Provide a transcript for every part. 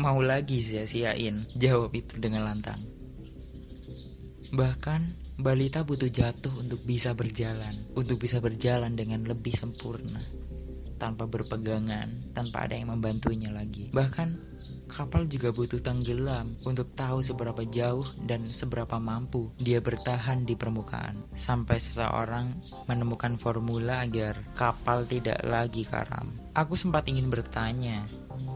mau lagi sia-siain jawab itu dengan lantang. Bahkan balita butuh jatuh untuk bisa berjalan, untuk bisa berjalan dengan lebih sempurna tanpa berpegangan, tanpa ada yang membantunya lagi. Bahkan kapal juga butuh tenggelam untuk tahu seberapa jauh dan seberapa mampu dia bertahan di permukaan. Sampai seseorang menemukan formula agar kapal tidak lagi karam. Aku sempat ingin bertanya,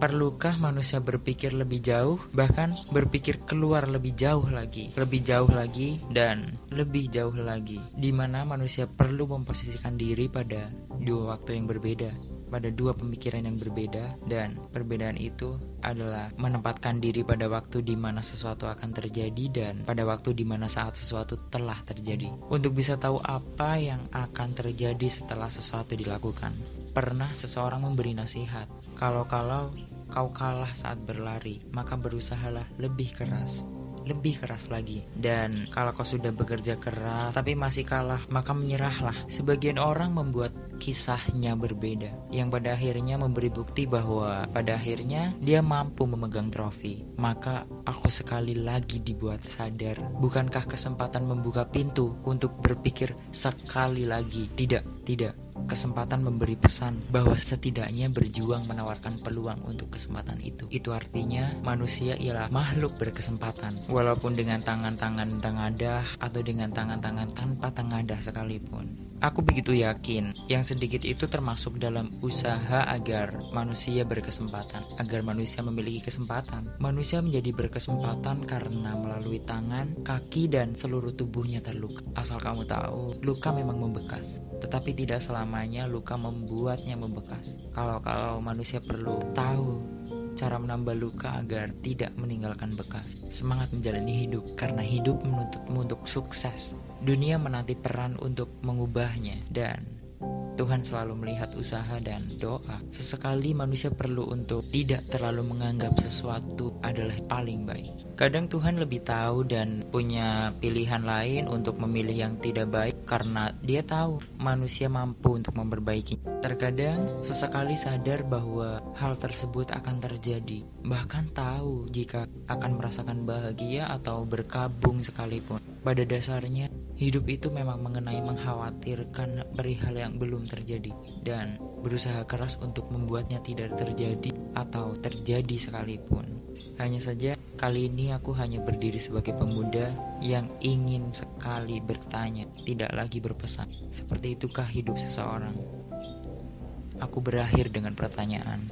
Perlukah manusia berpikir lebih jauh, bahkan berpikir keluar lebih jauh lagi, lebih jauh lagi, dan lebih jauh lagi, di mana manusia perlu memposisikan diri pada dua waktu yang berbeda, pada dua pemikiran yang berbeda dan perbedaan itu adalah menempatkan diri pada waktu di mana sesuatu akan terjadi dan pada waktu di mana saat sesuatu telah terjadi. Untuk bisa tahu apa yang akan terjadi setelah sesuatu dilakukan. Pernah seseorang memberi nasihat, kalau-kalau kau kalah saat berlari, maka berusahalah lebih keras lebih keras lagi. Dan kalau kau sudah bekerja keras tapi masih kalah, maka menyerahlah. Sebagian orang membuat kisahnya berbeda yang pada akhirnya memberi bukti bahwa pada akhirnya dia mampu memegang trofi. Maka aku sekali lagi dibuat sadar, bukankah kesempatan membuka pintu untuk berpikir sekali lagi? Tidak, tidak kesempatan memberi pesan bahwa setidaknya berjuang menawarkan peluang untuk kesempatan itu. Itu artinya manusia ialah makhluk berkesempatan, walaupun dengan tangan-tangan tengadah atau dengan tangan-tangan tanpa tengadah sekalipun. Aku begitu yakin yang sedikit itu termasuk dalam usaha agar manusia berkesempatan, agar manusia memiliki kesempatan. Manusia menjadi berkesempatan karena melalui tangan, kaki, dan seluruh tubuhnya terluka. Asal kamu tahu, luka memang membekas, tetapi tidak selamanya luka membuatnya membekas. Kalau-kalau manusia perlu tahu cara menambah luka agar tidak meninggalkan bekas. Semangat menjalani hidup karena hidup menuntutmu untuk sukses. Dunia menanti peran untuk mengubahnya dan Tuhan selalu melihat usaha dan doa. Sesekali manusia perlu untuk tidak terlalu menganggap sesuatu adalah paling baik. Kadang Tuhan lebih tahu dan punya pilihan lain untuk memilih yang tidak baik karena dia tahu manusia mampu untuk memperbaiki. Terkadang sesekali sadar bahwa hal tersebut akan terjadi, bahkan tahu jika akan merasakan bahagia atau berkabung sekalipun. Pada dasarnya Hidup itu memang mengenai mengkhawatirkan perihal yang belum terjadi dan berusaha keras untuk membuatnya tidak terjadi atau terjadi sekalipun. Hanya saja kali ini aku hanya berdiri sebagai pemuda yang ingin sekali bertanya, tidak lagi berpesan. Seperti itukah hidup seseorang? Aku berakhir dengan pertanyaan.